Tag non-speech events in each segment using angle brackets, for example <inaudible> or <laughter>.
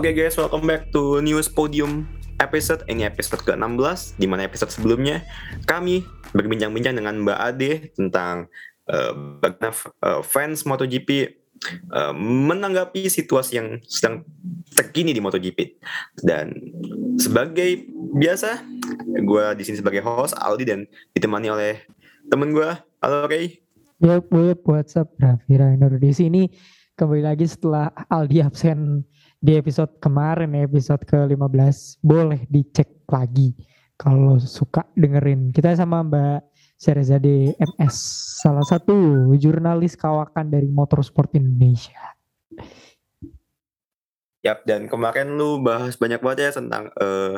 Oke guys, welcome back to News Podium episode. Ini episode ke-16, di mana episode sebelumnya kami berbincang-bincang dengan Mbak Ade tentang uh, bagaimana uh, fans MotoGP uh, menanggapi situasi yang sedang terkini di MotoGP. Dan sebagai biasa, gue di sini sebagai host Aldi dan ditemani oleh temen gue, halo Ray. Yup, yup, what's up, Raffi di sini kembali lagi setelah Aldi absen di episode kemarin episode ke-15 boleh dicek lagi kalau suka dengerin kita sama Mbak Serizade MS salah satu jurnalis kawakan dari Motorsport Indonesia Yap, dan kemarin lu bahas banyak banget ya tentang uh,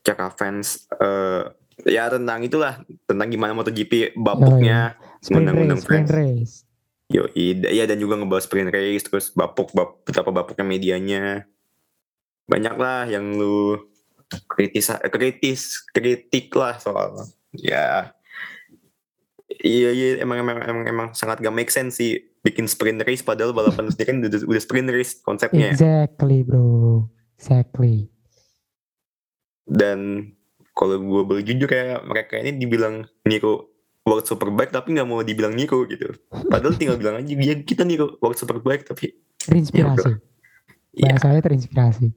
cakap fans uh, ya tentang itulah tentang gimana MotoGP bapuknya undang-undang fans. Race. Yo, iya dan juga ngebahas sprint race terus bapuk bap, betapa bapuknya medianya. Banyak lah yang lu kritis kritis kritik lah soal ya. Iya iya emang emang emang, emang sangat gak make sense sih bikin sprint race padahal balapan sendiri kan udah, udah sprint race konsepnya. Exactly bro. Exactly. Dan kalau gue boleh jujur kayak mereka ini dibilang Niko World Superbike tapi nggak mau dibilang Niko gitu. Padahal tinggal bilang aja ya kita Niko World Superbike tapi terinspirasi. Ya, saya terinspirasi.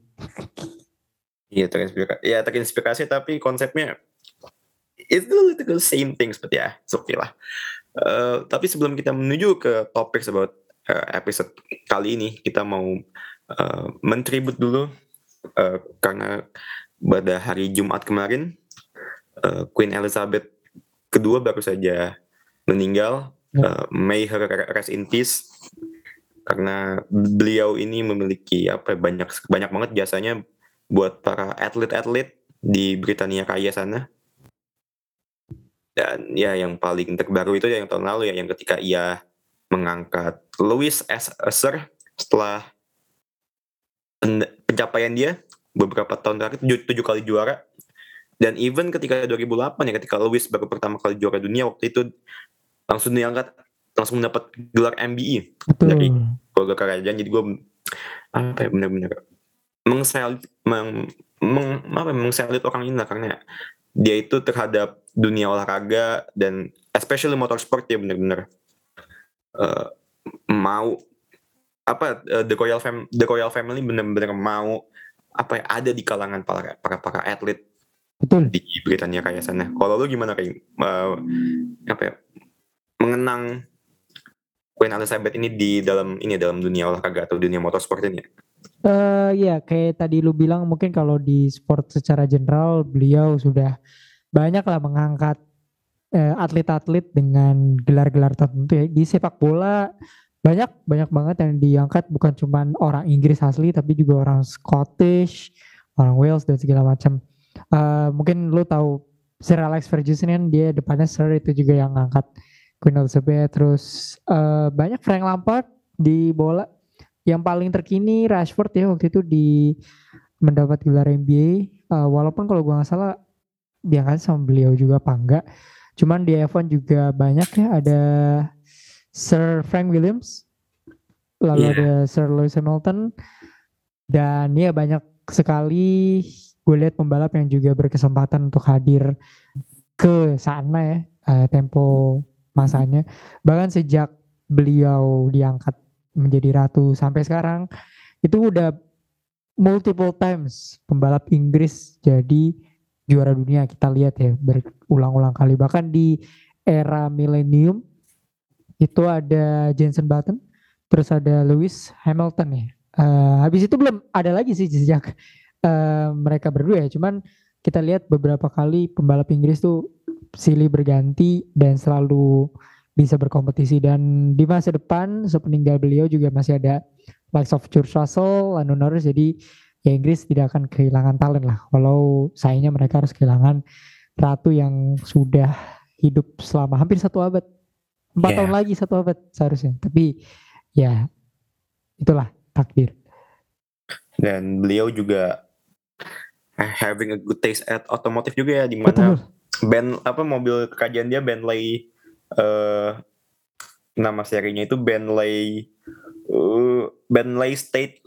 Iya terinspirasi. Ya terinspirasi tapi konsepnya itu the same thing seperti ya. Okay lah. Uh, tapi sebelum kita menuju ke topik about uh, episode kali ini kita mau uh, mentribut dulu uh, karena pada hari Jumat kemarin uh, Queen Elizabeth kedua baru saja meninggal. Uh, may her rest in peace karena beliau ini memiliki apa ya, banyak banyak banget jasanya buat para atlet-atlet di Britania Raya sana. Dan ya yang paling terbaru itu yang tahun lalu ya yang ketika ia mengangkat Louis S. Sir setelah pencapaian dia beberapa tahun terakhir tujuh, tujuh kali juara dan even ketika 2008 ya ketika Lewis baru pertama kali juara dunia waktu itu langsung diangkat langsung mendapat gelar MBE Betul. dari keluarga kerajaan. Jadi gue apa ya benar-benar mengselit meng, meng, apa ya, mengselit orang ini lah karena dia itu terhadap dunia olahraga dan especially motorsport ya benar-benar uh, mau apa uh, the royal fam the royal family benar-benar mau apa ya ada di kalangan para para para atlet Betul. Di Britania kayak sana. Kalau lu gimana kayak uh, apa ya? Mengenang Queen Elizabeth ini di dalam ini dalam dunia olahraga atau dunia motorsport ini? Uh, ya kayak tadi lu bilang mungkin kalau di sport secara general beliau sudah banyak lah mengangkat uh, atlet-atlet dengan gelar-gelar tertentu ya di sepak bola banyak banyak banget yang diangkat bukan cuma orang Inggris asli tapi juga orang Scottish, orang Wales dan segala macam uh, mungkin lu tahu Sir Alex Ferguson kan dia depannya Sir itu juga yang ngangkat Queen Elizabeth. Terus uh, banyak Frank Lampard di bola. Yang paling terkini Rashford ya waktu itu di mendapat gelar NBA uh, walaupun kalau gua nggak salah diangkat sama beliau juga apa enggak cuman di F1 juga banyak ya ada Sir Frank Williams lalu yeah. ada Sir Lewis Hamilton dan ya banyak sekali gue lihat pembalap yang juga berkesempatan untuk hadir ke sana ya uh, tempo masanya. Bahkan sejak beliau diangkat menjadi ratu sampai sekarang itu udah multiple times pembalap Inggris jadi juara dunia. Kita lihat ya berulang-ulang kali. Bahkan di era milenium itu ada Jensen Button terus ada Lewis Hamilton ya. Uh, habis itu belum ada lagi sih sejak uh, mereka berdua ya. Cuman kita lihat beberapa kali pembalap Inggris tuh silih berganti dan selalu bisa berkompetisi. Dan di masa depan sepeninggal beliau juga masih ada likes of George Russell, Lando Norris. Jadi ya Inggris tidak akan kehilangan talent lah. Walau sayangnya mereka harus kehilangan ratu yang sudah hidup selama hampir satu abad. Empat yeah. tahun lagi satu abad seharusnya. Tapi ya itulah takdir. Dan beliau juga having a good taste at otomotif juga ya di mana band apa mobil kerajaan dia Bentley uh, nama serinya itu Bentley uh, Bentley State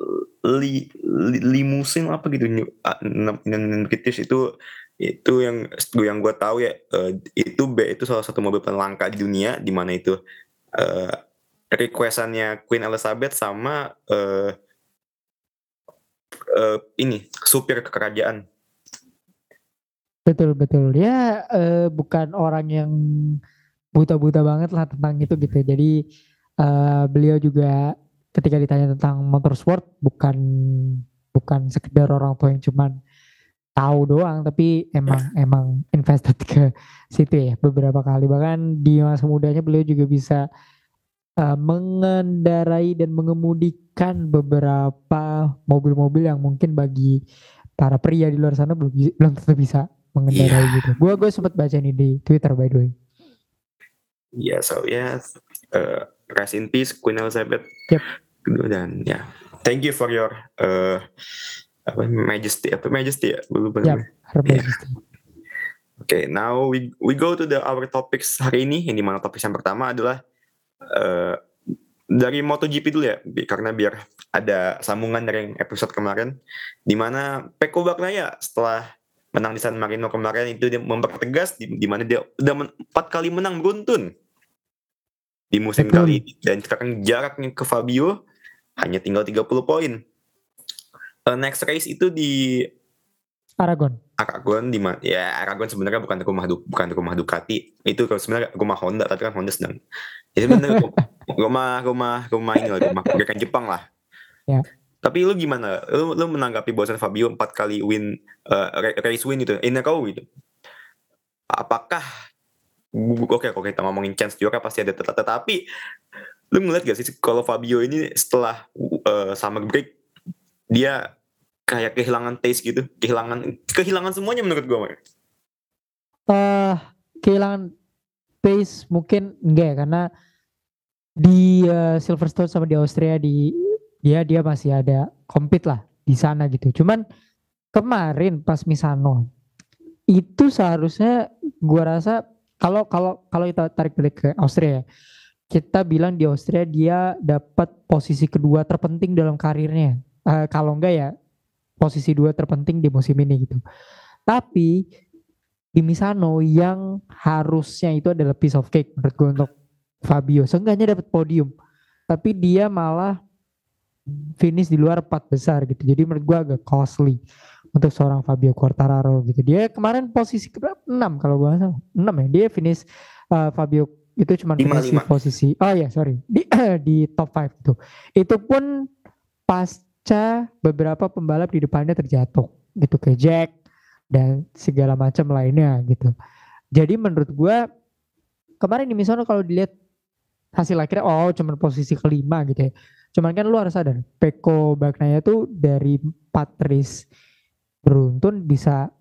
li, li, limusin apa gitu New- ah, British itu itu yang yang gue tahu ya eh, itu B itu salah satu mobil paling langka di dunia di mana itu eh, requestannya Queen Elizabeth sama eh, eh, ini supir kerajaan Betul betul. Ya eh, bukan orang yang buta-buta banget lah tentang itu gitu. Jadi eh, beliau juga ketika ditanya tentang motorsport bukan bukan sekedar orang tua yang cuman tahu doang tapi emang <laughs> emang invested ke situ ya beberapa kali bahkan di masa mudanya beliau juga bisa eh, mengendarai dan mengemudikan beberapa mobil-mobil yang mungkin bagi para pria di luar sana belum belum tentu bisa mengendarai gitu. Gua gue sempat baca nih di Twitter by the way. ya so ya eh, rest in peace Queen Elizabeth Yep. dan ya thank you for your eh, apa majesty apa majesty ya lupa Yep. Her Iya. Oke, now we we go to the our topics hari ini. Yang di mana topik yang pertama adalah eh dari MotoGP dulu ya, bi- karena biar ada sambungan dari episode kemarin, di mana Peko Bagnaia setelah menang di San Marino kemarin itu dia mempertegas di, di mana dia udah empat kali menang beruntun di musim Betul. kali ini dan sekarang jaraknya ke Fabio hanya tinggal 30 poin. Eh, next race itu di Aragon. Aragon di mana ya Aragon sebenarnya bukan rumah Du- bukan rumah Ducati. Itu kalau sebenarnya rumah Honda tapi kan Honda sedang ya sebenarnya <laughs> ru- rumah rumah rumah ini lah rumah rekan Jepang lah. Ya. tapi lu gimana? Lu, lu menanggapi bahwasan Fabio empat kali win ra- race win itu in a row gitu. Apakah oke kalau kita ngomongin chance juara pasti ada tet- tetapi lu ngeliat gak sih kalau Fabio ini setelah eh, summer break dia kayak kehilangan taste gitu kehilangan kehilangan semuanya menurut gue eh kehilangan pace mungkin enggak ya karena di eh, Silverstone sama di Austria di dia dia masih ada compete lah di sana gitu. Cuman kemarin pas Misano itu seharusnya gua rasa kalau kalau kalau kita tarik balik ke Austria ya, kita bilang di Austria dia dapat posisi kedua terpenting dalam karirnya. Eh, kalau enggak ya posisi dua terpenting di musim ini gitu. Tapi di Misano yang harusnya itu adalah piece of cake menurut gue untuk Fabio. Seenggaknya dapat podium. Tapi dia malah finish di luar empat besar gitu. Jadi menurut gue agak costly untuk seorang Fabio Quartararo gitu. Dia kemarin posisi ke 6 kalau gue salah. 6 ya. Dia finish uh, Fabio itu cuma finish di posisi oh ya sorry di <clears throat> di top 5 itu. Itu pun beberapa pembalap di depannya terjatuh gitu ke Jack dan segala macam lainnya gitu. Jadi menurut gua kemarin di Misono kalau dilihat hasil akhirnya oh cuman posisi kelima gitu ya. Cuman kan lu harus sadar Peko Bagnaia tuh dari 4 race beruntun bisa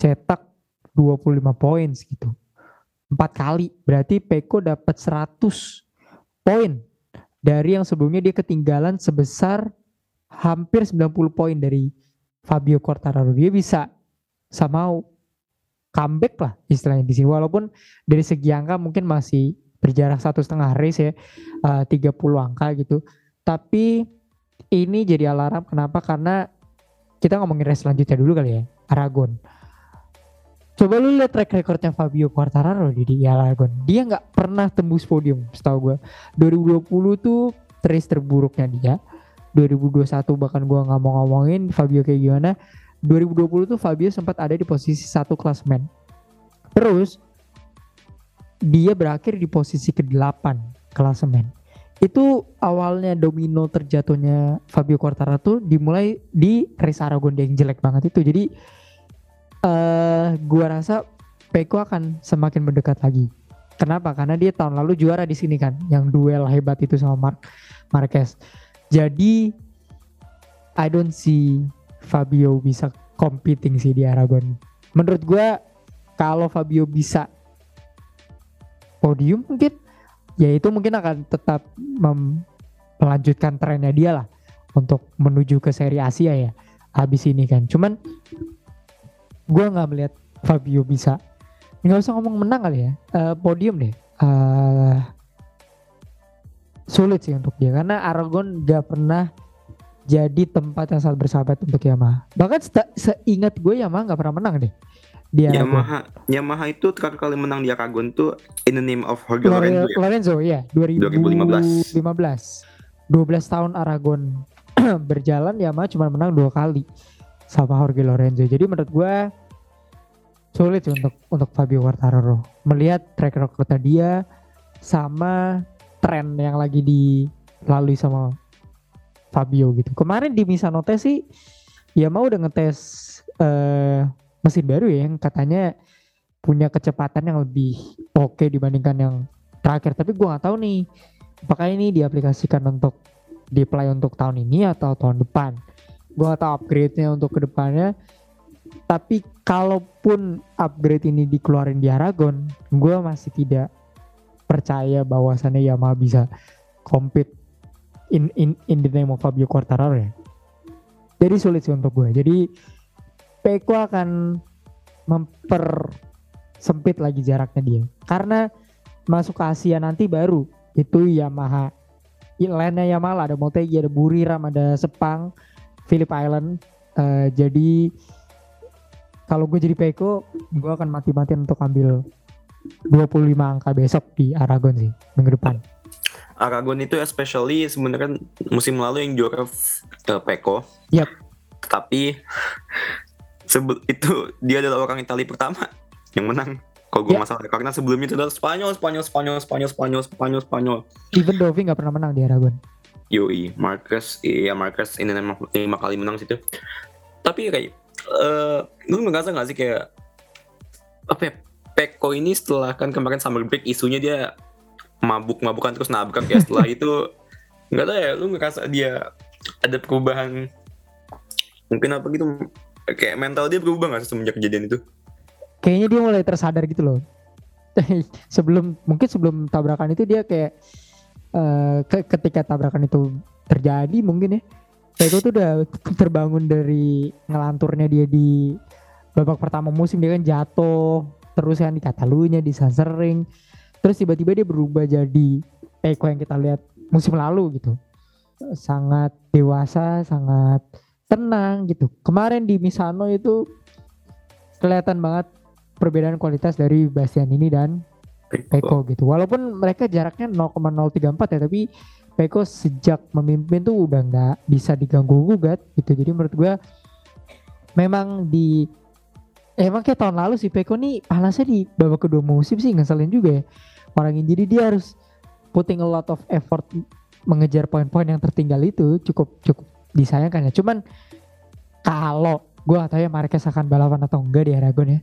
cetak 25 poin gitu. Empat kali berarti Peko dapat 100 poin dari yang sebelumnya dia ketinggalan sebesar hampir 90 poin dari Fabio Quartararo. Dia bisa sama comeback lah istilahnya di sini. Walaupun dari segi angka mungkin masih berjarak satu setengah race ya eh, 30 angka gitu. Tapi ini jadi alarm. Kenapa? Karena kita ngomongin race selanjutnya dulu kali ya Aragon. Coba lu lihat track recordnya Fabio Quartararo di, di Aragon. Dia nggak pernah tembus podium setahu gue 2020 tuh race terburuknya dia 2021 bahkan gua nggak mau ngomongin Fabio kayak gimana 2020 tuh Fabio sempat ada di posisi satu klasmen. Terus dia berakhir di posisi ke-8 klasemen. Itu awalnya domino terjatuhnya Fabio Quartararo dimulai di race Aragon yang jelek banget itu. Jadi eh gua rasa Peko akan semakin mendekat lagi. Kenapa? Karena dia tahun lalu juara di sini kan, yang duel hebat itu sama Mark Marquez. Jadi I don't see Fabio bisa competing sih di Aragon. Menurut gua kalau Fabio bisa podium mungkin ya itu mungkin akan tetap melanjutkan trennya dia lah untuk menuju ke seri Asia ya habis ini kan. Cuman gua nggak melihat Fabio bisa nggak usah ngomong menang kali ya Eh, podium deh. Eh, sulit sih untuk dia karena Aragon gak pernah jadi tempat yang sangat bersahabat untuk Yamaha. Bahkan se- seingat gue Yamaha nggak pernah menang deh. Dia Yamaha Yamaha itu terakhir kali menang di Aragon tuh in the name of Jorge Lore- Lorenzo ya. Lorenzo ya 2015 2015. 12 tahun Aragon <clears throat> berjalan Yamaha cuma menang dua kali sama Jorge Lorenzo jadi menurut gue sulit untuk untuk Fabio Quartararo melihat track recordnya dia sama tren yang lagi dilalui sama Fabio gitu. Kemarin di Misanote sih Yamaha udah ngetes eh, mesin baru ya yang katanya punya kecepatan yang lebih oke dibandingkan yang terakhir. Tapi gua nggak tahu nih apakah ini diaplikasikan untuk di play untuk tahun ini atau tahun depan? Gua nggak tahu upgrade-nya untuk ke depannya tapi kalaupun upgrade ini dikeluarin di Aragon gua masih tidak percaya bahwasannya Yamaha bisa compete in in in the name of Fabio Quartararo ya? Jadi sulit sih untuk gue. Jadi Peko akan memper sempit lagi jaraknya dia. Karena masuk ke Asia nanti baru itu Yamaha. Lainnya Yamaha lah, ada Motegi ada Buriram ada Sepang Phillip Island. Eh, jadi kalau gue jadi Peko gue akan mati-matian untuk ambil 25 angka besok di Aragon sih minggu depan Aragon itu especially sebenarnya musim lalu yang juara uh, Peko. Yap. Tapi sebel itu dia adalah orang Italia pertama yang menang. Kalau gue Ya. masalah karena sebelumnya itu adalah Spanyol, Spanyol, Spanyol, Spanyol, Spanyol, Spanyol, Spanyol. even Dovi nggak pernah menang di Aragon Yoi, Marcus, iya Marcus ini memang lima kali menang situ. Tapi kayak, eh lu ngerasa gak sih kayak apa ya? Peko ini setelah kan kemarin summer break isunya dia mabuk-mabukan terus nabrak ya. Setelah <laughs> itu nggak tahu ya lu ngerasa dia ada perubahan mungkin apa gitu kayak mental dia berubah gak sih semenjak kejadian itu? Kayaknya dia mulai tersadar gitu loh. <laughs> Sebelum mungkin sebelum tabrakan itu dia kayak eh, ke- ketika tabrakan itu terjadi mungkin ya Peko tuh udah terbangun dari ngelanturnya dia di babak pertama musim dia kan jatuh terus kan di Katalunya di Sansering terus tiba-tiba dia berubah jadi Peko yang kita lihat musim lalu gitu sangat dewasa sangat tenang gitu kemarin di Misano itu kelihatan banget perbedaan kualitas dari Bastian ini dan Peko gitu. Walaupun mereka jaraknya 0,034 ya, tapi Peko sejak memimpin tuh udah nggak bisa diganggu gugat gitu. Jadi menurut gua memang di emang kayak tahun lalu sih Peko nih panasnya di babak kedua musim sih ngeselin juga ya. Orang ini jadi dia harus putting a lot of effort mengejar poin-poin yang tertinggal itu cukup cukup disayangkan ya. Cuman kalau gua nggak tahu ya Marquez akan balapan atau enggak di Aragon ya.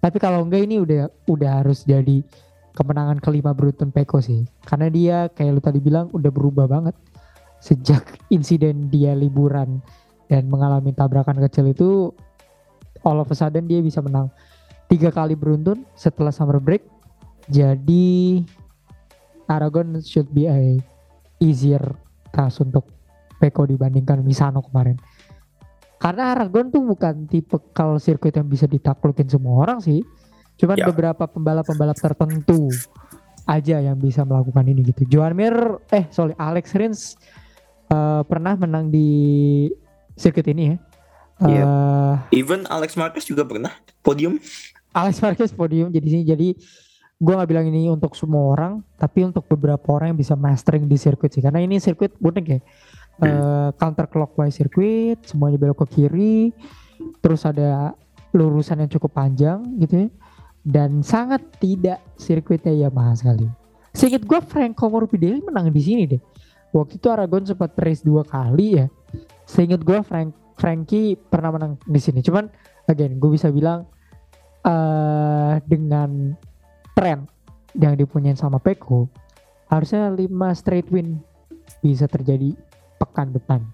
Tapi kalau enggak ini udah udah harus jadi kemenangan kelima beruntun Peko sih. Karena dia kayak lu tadi bilang udah berubah banget sejak insiden dia liburan dan mengalami tabrakan kecil itu all of a sudden dia bisa menang tiga kali beruntun setelah summer break. Jadi Aragon should be a easier task untuk Peko dibandingkan Misano kemarin. Karena Aragon tuh bukan tipe kalau sirkuit yang bisa ditaklukin semua orang sih. Cuman Ya. beberapa pembalap-pembalap tertentu aja yang bisa melakukan ini gitu. Joan Mir, eh sorry Alex Rins eh, pernah menang di sirkuit ini ya. Iya. Eh, even Alex Marquez juga pernah podium. Alex Marquez podium jadi sini jadi gue nggak bilang ini untuk semua orang tapi untuk beberapa orang yang bisa mastering di sirkuit sih. Karena ini sirkuit unik ya. Eh, counter clockwise sirkuit semuanya belok ke kiri terus ada lurusan yang cukup panjang gitu ya. Dan sangat tidak sirkuitnya Yamaha sekali. Seinget gue Franco Morbidelli menang di sini deh. Waktu itu Aragon sempat race dua kali ya. Seinget gue Frank Frankie pernah menang di sini cuman again gue bisa bilang eh dengan tren yang dipunyain sama Peko harusnya 5 straight win bisa terjadi pekan depan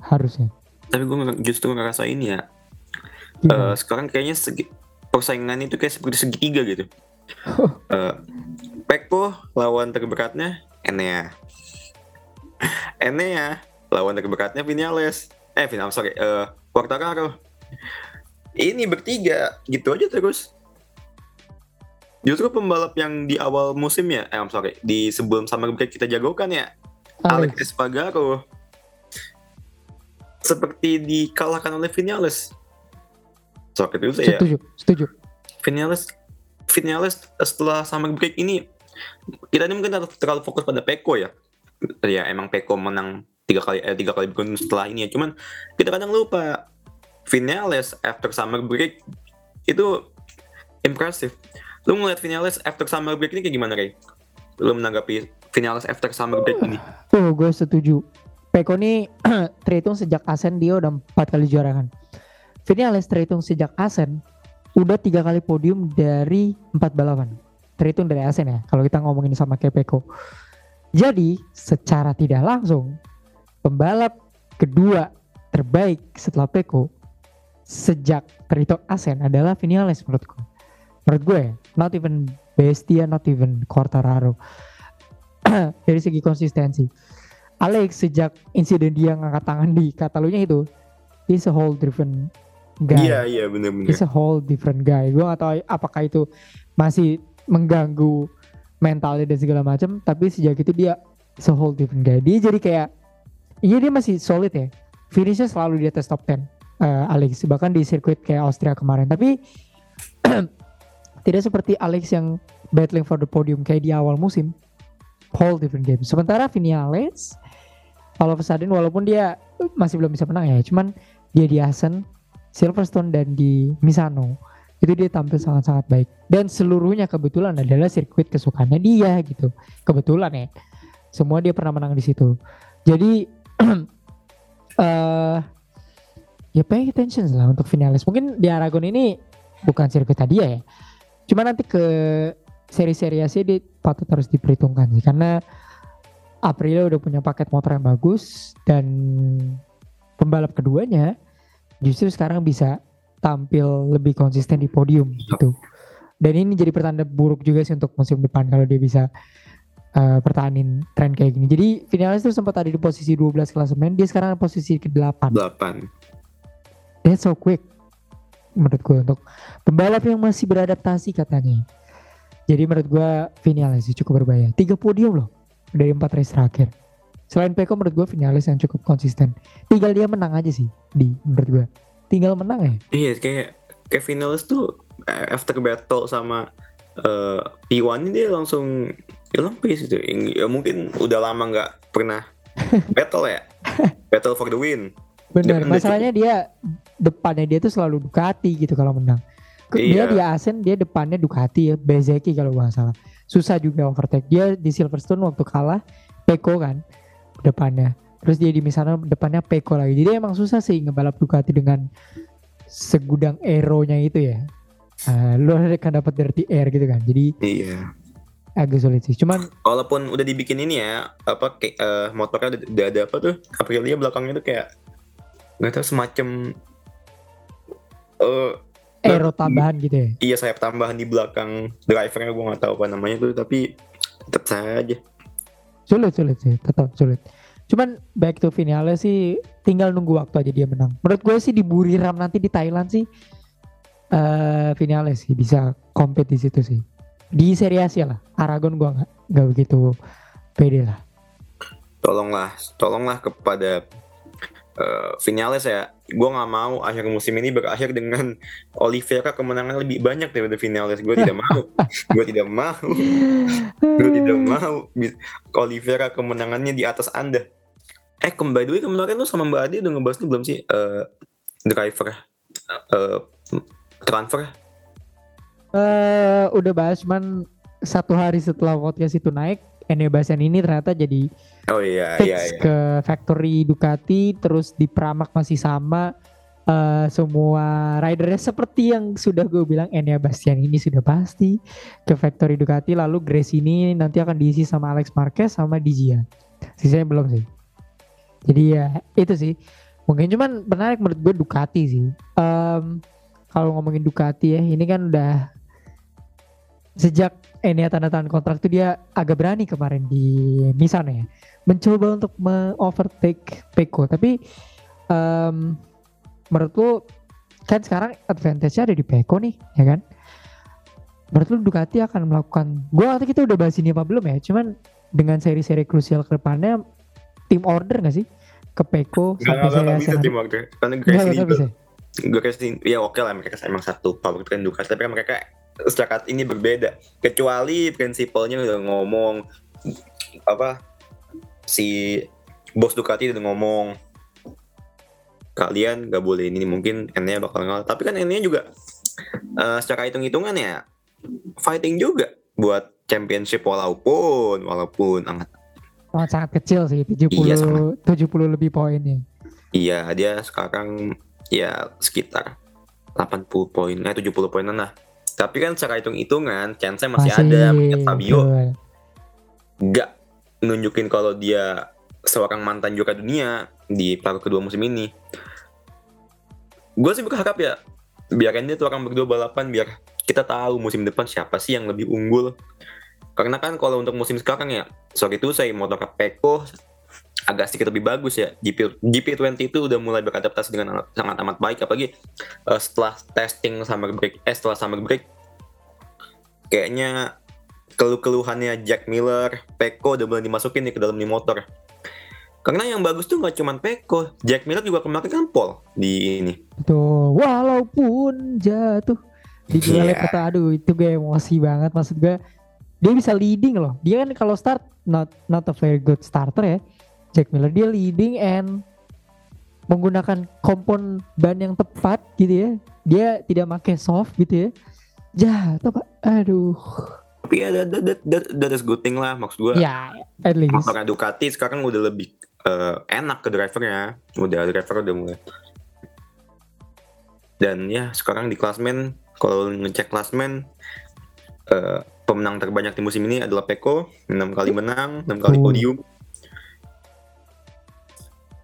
harusnya tapi gue justru ngerasa ini ya? Eh, sekarang kayaknya segi, persaingan itu kayak seperti segitiga gitu. Eh, Peko lawan terberatnya Enea. Enea lawan terberatnya Vinales. Eh, Vinales sorry, eh Quartararo. Ini bertiga gitu aja terus. Justru pembalap yang di awal musim ya, eh I'm sorry, di sebelum summer break kita jagokan ya, Alex Alex Espargaro. seperti dikalahkan oleh Vinales. Sakit itu ya. Setuju, setuju. Vinales Vinales setelah summer break ini kita ini mungkin terlalu fokus pada Peko ya. Ya emang Peko menang tiga kali eh, tiga kali beruntun setelah ini ya. Cuman kita kadang lupa Vinales after summer break itu impresif. Lu ngeliat Vinales after summer break ini kayak gimana Ray? Lu menanggapi Vinales after summer break ini? Oh, gue setuju. Peko ini <clears throat> terhitung sejak Asen dia udah empat kali juara kan. Vinales terhitung sejak Asen udah tiga kali podium dari empat balapan. Terhitung dari Asen ya. Kalau kita ngomongin sama kayak Peko. Jadi secara tidak langsung pembalap kedua terbaik setelah Peko sejak terhitung Asen adalah Vinales menurutku. Menurut gue, not even Bestia, not even Quartararo. <clears throat> dari segi konsistensi. Alex sejak insiden dia ngangkat tangan di Catalunya itu, he's a whole different guy. Iya iya benar-benar. He's a whole different guy. Gue gak tahu apakah itu masih mengganggu mentalnya dan segala macam. Tapi sejak itu dia is a whole different guy. Dia jadi kayak, iya dia masih solid ya. Finishnya selalu di atas top 10 uh, Alex. Bahkan di sirkuit kayak Austria kemarin. Tapi <clears throat> tidak seperti Alex yang battling for the podium kayak di awal musim. Whole different game. Sementara Vinales, all of a sudden walaupun dia masih belum bisa menang ya, cuman dia di Asen, Silverstone dan di Misano itu dia tampil sangat-sangat baik dan seluruhnya kebetulan adalah sirkuit kesukaannya dia gitu kebetulan ya semua dia pernah menang di situ jadi uh, <clears throat> ya pay attention lah untuk finalis. Mungkin di Aragon ini bukan sirkuit tadi ya. Cuma nanti ke seri-seri Asia dia patut harus diperhitungkan sih. Karena Aprilia udah punya paket motor yang bagus dan pembalap keduanya justru sekarang bisa tampil lebih konsisten di podium gitu. Dan ini jadi pertanda buruk juga sih untuk musim depan kalau dia bisa uh, pertahanin tren kayak gini. Jadi finalis itu sempat ada di posisi 12 klasemen, dia sekarang posisi ke-8. 8. That's so quick menurut gue untuk pembalap yang masih beradaptasi katanya. Jadi menurut gue Vinales sih cukup berbahaya. Tiga podium loh dari empat race terakhir. Selain Peko menurut gue Vinales yang cukup konsisten. Tinggal dia menang aja sih di menurut gue. Tinggal menang ya. Iya kayak kayak Vinales tuh eh, after battle sama uh, P1 ini dia langsung hilang pace itu. Ya mungkin udah lama nggak pernah <laughs> battle ya. battle for the win. Bener, masalahnya dia depannya dia tuh selalu Ducati gitu kalau menang. Dia iya. di Asen dia depannya Ducati ya, Bezeki kalau gak salah. Susah juga overtake. Dia di Silverstone waktu kalah Peko kan depannya. Terus dia di misalnya depannya Peko lagi. Jadi emang susah sih ngebalap Ducati dengan segudang aeronya itu ya. Uh, lu kan dapat dirty air gitu kan. Jadi iya. Agak sulit sih. Cuman walaupun udah dibikin ini ya, apa kayak uh, motornya udah, udah ada apa tuh? Aprilia belakangnya tuh kayak nggak tahu semacam uh, aero tambahan gitu ya. Iya, sayap tambahan di belakang drivernya gue nggak tahu apa namanya tuh, tapi tetap saja Sulit sulit sih, tetap sulit. Cuman back to finale sih tinggal nunggu waktu aja dia menang. Menurut gue sih di Buriram nanti di Thailand sih uh, finale sih bisa compete di situ sih. Di seri Asia lah. Aragon gue nggak nggak begitu pede lah. Tolonglah, tolonglah kepada uh, Vinales ya gue nggak mau akhir musim ini berakhir dengan Oliveira kemenangan lebih banyak daripada Vinales gue tidak mau. <laughs> Gue tidak mau. Gue tidak mau Oliveira kemenangannya di atas anda. Eh kembali dulu kemarin lu sama Mbak Adi udah ngebahas nih belum sih uh, driver uh, transfer uh, udah bahas cuman satu hari setelah podcast itu naik Enya Bastian ini ternyata jadi oh iya iya, iya. ke factory Ducati terus di Pramak masih sama. Uh, semua ridernya seperti yang sudah gue bilang Enya Bastian ini sudah pasti ke factory Ducati. Lalu Grace ini nanti akan diisi sama Alex Marquez sama Digia sisanya belum sih. Jadi ya itu sih. Mungkin cuman menarik menurut gue Ducati sih. Um, kalau ngomongin Ducati ya ini kan udah sejak Enia tanda tangan kontrak itu dia agak berani kemarin di Nissan ya. Mencoba untuk me-overtake Peko tapi um, menurut lu kan sekarang advantage-nya ada di Peko nih ya kan? Menurut lu Ducati akan melakukan gue waktu kita udah bahas ini apa belum ya cuman dengan seri-seri krusial ke depannya tim order gak sih? Ke Peko Gak, sampai gak, saya gak bisa teamwork tuh. Karena Gresini nggak bisa. Gresini ya oke lah mereka emang satu power kan Ducati tapi kan mereka secara ini berbeda kecuali prinsipalnya udah ngomong apa si bos Ducati udah ngomong kalian gak boleh ini mungkin Enya bakal ngalah tapi kan Enya juga eh, secara hitung-hitungan ya fighting juga buat championship walaupun walaupun sangat sangat sangat kecil sih 70 Iya, sangat. 70 lebih poinnya Iya, dia sekarang ya sekitar 80 poin, eh 70 poinan lah. Tapi kan secara hitung-hitungan, chance masih, ada. Mengingat Fabio nggak nunjukin kalau dia seorang mantan juara dunia di paruh kedua musim ini. Gue sih berharap ya, biarin dia tuh orang berdua balapan biar kita tahu musim depan siapa sih yang lebih unggul. Karena kan kalau untuk musim sekarang ya, sorry itu saya motor Peko agak sedikit lebih bagus ya. GP GP20 itu udah mulai beradaptasi dengan sangat amat baik apalagi eh, setelah testing summer break eh setelah summer break kayaknya keluh-keluhannya Jack Miller, Peko udah mulai dimasukin nih ke dalam nih motor. Karena yang bagus tuh nggak cuma Peko, Jack Miller juga kemarin kan Paul di ini. Tuh, walaupun jatuh di dua Iya. kata aduh itu gue emosi banget maksud gue dia bisa leading loh dia kan kalau start not not a very good starter ya Jack Miller dia leading and menggunakan kompon ban yang tepat gitu ya dia tidak pakai soft gitu ya jatuh pak aduh Tapi ya that, that, that, that, that is good thing lah maksud gue. ya at least Motor Ducati sekarang udah lebih eh, enak ke drivernya, udah driver udah mulai. Dan ya sekarang di klasmen kalau ngecek klasmen eh, pemenang terbanyak di musim ini adalah Peko, 6 kali menang, 6 kali Oh. podium.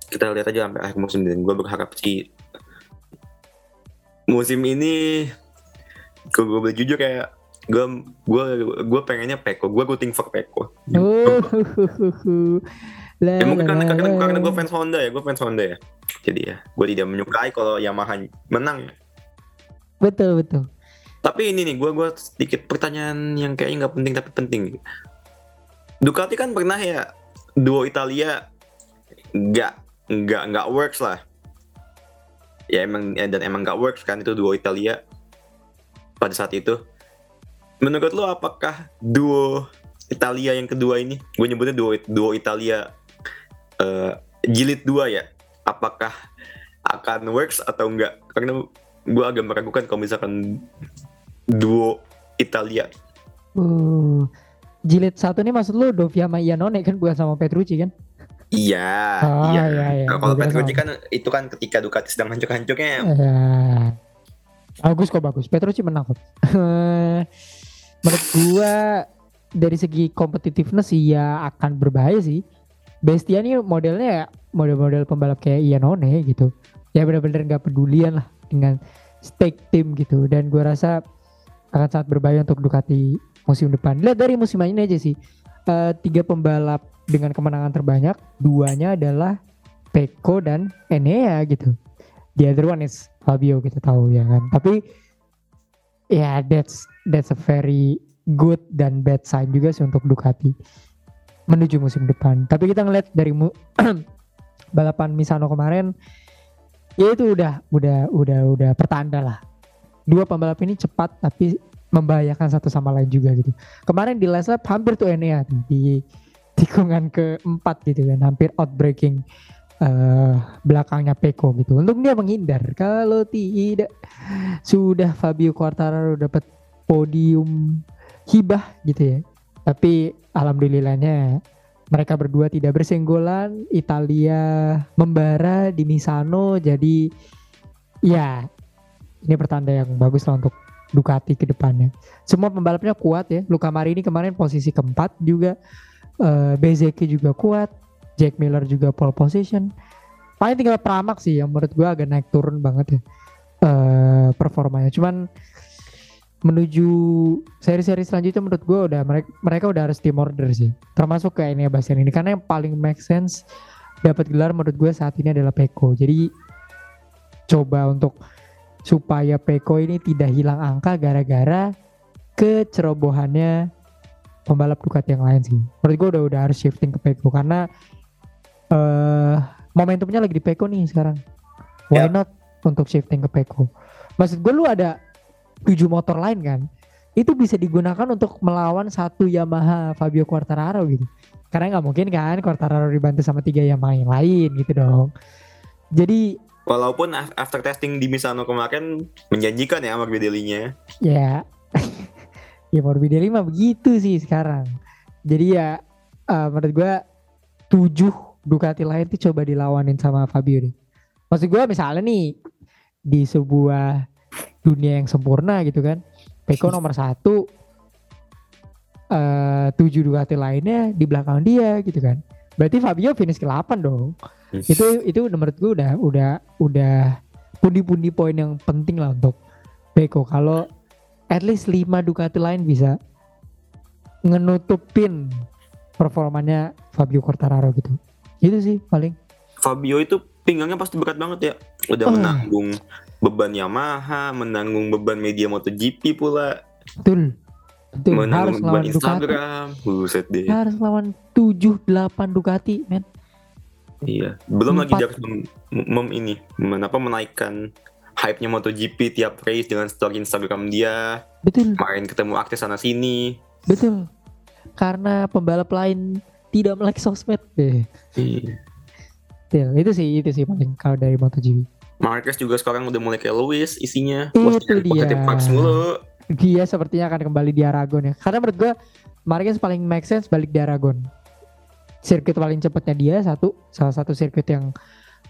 Kita lihat aja sampai akhir musim dan gue berharap sih musim ini kalau gue boleh jujur kayak gue gue gue pengennya Peko, gue rooting for Peko. oh Ya mungkin karena, karena, karena gue fans Honda ya, gue fans Honda ya. Jadi ya, gue tidak menyukai kalau Yamaha menang ya. betul betul Tapi ini nih, gue gue sedikit pertanyaan yang kayaknya nggak penting tapi penting. Ducati kan pernah ya duo Italia nggak nggak nggak works lah. Ya emang ya, dan emang nggak works kan itu duo Italia pada saat itu. Menurut lo apakah duo Italia yang kedua ini, gue nyebutnya duo duo Italia eh, jilid dua ya, apakah akan works atau enggak? Karena gue agak meragukan kalau misalkan duo Italia. Uh, jilid satu nih maksud lu Dovia sama Iannone kan bukan sama Petrucci kan? Iya, Oh, iya. iya, iya. Kalau Gua kira Petrucci sama. kan itu kan ketika Ducati sedang hancur-hancurnya. Ya. Bagus kok bagus. Petrucci menang kok. <laughs> Menurut gua dari segi competitiveness ya akan berbahaya sih. Bestia nih modelnya ya model-model pembalap kayak Iannone gitu. Ya benar-benar nggak pedulian lah dengan stake tim gitu. Dan gua rasa akan sangat berbahaya untuk Ducati musim depan. Lihat dari musim ini aja sih. Eh, tiga pembalap dengan kemenangan terbanyak, duanya adalah Pecco dan Enea gitu. The other one is Fabio kita tahu ya kan. Tapi ya that's that's a very good dan bad sign juga sih untuk Ducati menuju musim depan. Tapi kita ngeliat dari <clears throat> balapan Misano kemarin ya itu udah udah udah udah pertanda lah. Dua pembalap ini cepat tapi membahayakan satu sama lain juga gitu. Kemarin di last lap hampir tuh Enea di tikungan keempat gitu kan, hampir outbreaking eh belakangnya Peko gitu. Untuk dia menghindar. Kalau tidak sudah Fabio Quartararo dapat podium hibah gitu ya. Tapi alhamdulillahnya mereka berdua tidak bersenggolan. Italia membara di Misano jadi ya ini pertanda yang bagus lah untuk Ducati ke depannya. Semua pembalapnya kuat ya. Luca Marini kemarin posisi keempat juga. Eh Bezeki juga kuat. Jack Miller juga pole position. Paling tinggal Pramac sih yang menurut gua agak naik turun banget ya eh performanya. Cuman menuju seri-seri selanjutnya menurut gua udah mereka mereka udah harus team order sih. Termasuk kayak ini Bastian ini karena yang paling make sense dapat gelar menurut gua saat ini adalah Peko. Jadi coba untuk supaya Peko ini tidak hilang angka gara-gara kecerobohannya pembalap Ducati yang lain sih. Menurut gue udah udah harus shifting ke Peko karena eh momentumnya lagi di Peko nih sekarang. Why Yap. not untuk shifting ke Peko? Maksud gue lu ada tujuh motor lain kan? Itu bisa digunakan untuk melawan satu Yamaha Fabio Quartararo gitu. Karena nggak mungkin kan Quartararo dibantu sama tiga Yamaha yang lain gitu dong. Jadi Walaupun af- after testing di Misano kemarin menjanjikan ya Morbidelli-nya. ya ya Morbidelli mah begitu sih sekarang. Jadi ya eh, menurut gue tujuh Ducati lain tuh coba dilawanin sama Fabio deh. Maksud gue misalnya nih di sebuah dunia yang sempurna gitu kan, Peko nomor satu, eh tujuh Ducati lainnya di belakang dia gitu kan. Berarti Fabio finish ke-8 dong. Itu itu menurut gue udah udah udah pundi-pundi poin yang penting lah untuk Peko. Kalau at least 5 Ducati lain bisa ngenutupin performanya Fabio Quartararo gitu. Itu sih paling. Fabio itu pinggangnya pasti berat banget ya. Udah Oh. menanggung beban Yamaha, menanggung beban media MotoGP pula, Betul. Betul. Harus menanggung beban lawan Ducati. Instagram. Buset deh. Harus lawan 7 8 Ducati, men. Iya. Belum lagi Empat. dia harus mem, mem- ini, men- apa, menaikkan hype-nya MotoGP tiap race dengan story Instagram dia, Betul. main ketemu artis sana sini. Betul. Karena pembalap lain tidak melek sosmed deh. Iya. Betul. Itu sih itu sih paling kalau dari MotoGP. Marquez juga sekarang udah mulai kayak Lewis isinya. Itu Positif- dia. vibes mulu. Dia sepertinya akan kembali di Aragon ya. Karena menurut gue Marquez paling make sense balik di Aragon. Sirkuit paling cepatnya dia satu, salah satu sirkuit yang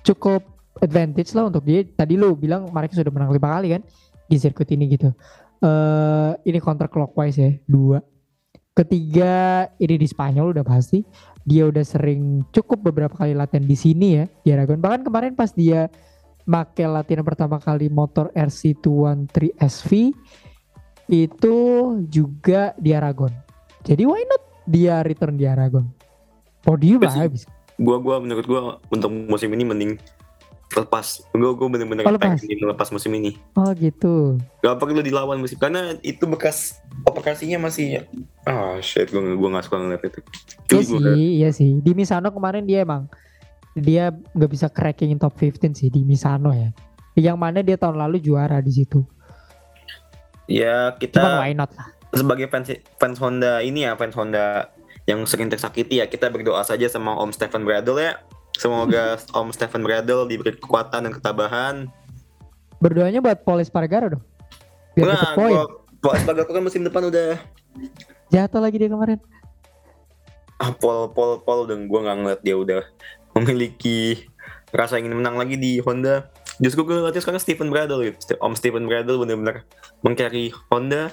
cukup advantage lah untuk dia. Tadi lu bilang Marquez sudah menang lima kali kan di sirkuit ini gitu. eh ini counter clockwise ya dua. Ketiga ini di Spanyol udah pasti. Dia udah sering cukup beberapa kali latihan di sini ya di Aragon. Bahkan kemarin pas dia make latihan pertama kali motor RC213 SV itu juga di Aragon. Jadi why not dia return di Aragon? Podium lah habis. Gua gua menurut gua untuk musim ini mending lepas. Gua gua bener-bener Oh, lepas. pengen lepas musim ini. Oh gitu. Gak perlu dilawan musim karena itu bekas operasinya masih ah shit gua gua gak suka ngeliat itu. Iya sih, gua iya sih. Di Misano kemarin dia emang dia nggak bisa cracking top 15 sih di Misano ya. Yang mana dia tahun lalu juara di situ. ya Cuman kita why not lah. sebagai fans fans Honda ini ya fans Honda yang sering tersakiti ya kita berdoa saja sama Om Stephen Bradl ya. Semoga Om Stephen Bradl diberi kekuatan dan ketabahan. Berdoanya buat Paul Espargaro dong. Biar Nah, poin. gua Paul Espargaro kan musim depan udah Jatuh lagi dia kemarin. ah Paul Paul Paul dan gua nggak ngeliat dia udah memiliki rasa ingin menang lagi di Honda. Justru gue ngeliatnya sekarang Stephen Bradl gitu. Om Stephen Bradl bener-bener mengcarry Honda.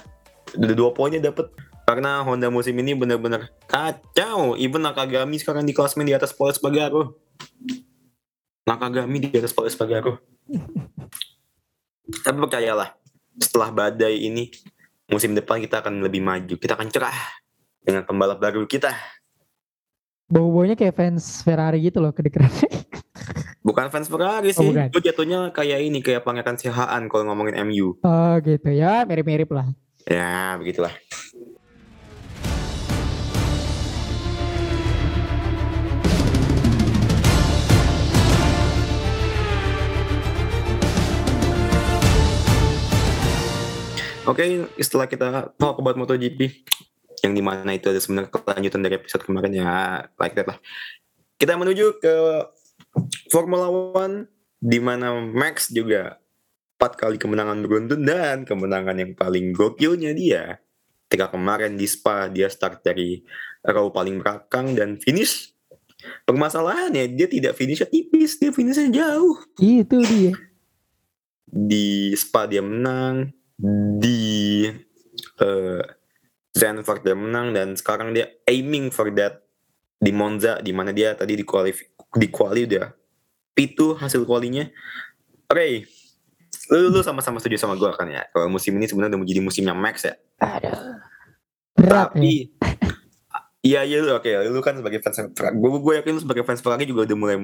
Udah dua poinnya dapet. Karena Honda musim ini bener-bener kacau. Even Nakagami sekarang di klasmen di atas Paul Espargaro. Nakagami di atas Paul Espargaro. Tapi percayalah, setelah badai ini, musim depan kita akan lebih maju. Kita akan cerah dengan pembalap baru kita. Bau-baunya kayak fans Ferrari gitu loh kedekerannya. <laughs> Bukan fans Ferrari Oh, sih. bukan. Gue jatuhnya kayak ini, kayak pangeran Sihaan kalau ngomongin MU. Oh gitu ya, mirip-mirip lah. Ya, begitulah. Oke, setelah kita talk about MotoGP, yang di mana itu ada sebenarnya kelanjutan dari episode kemarin ya, like that lah. Kita menuju ke Formula One, di mana Max juga empat kali kemenangan beruntun dan kemenangan yang paling gokilnya dia. Ketika kemarin di Spa dia start dari row paling belakang dan finish. Permasalahannya dia tidak finishnya tipis, dia finishnya jauh. Itu dia. Di Spa dia menang, di eh Zandvoort dia menang dan sekarang dia aiming for that di Monza di mana dia tadi di kuali di kuali udah P2 hasil kualinya. Oke, lu, lu sama-sama setuju sama gue kan ya kalau musim ini sebenarnya udah menjadi musimnya Max ya. Aduh. Berat. Tapi <laughs> Iya iya lu oke lu kan sebagai fans Ferrari gue gue yakin lu sebagai fans Ferrari juga udah mulai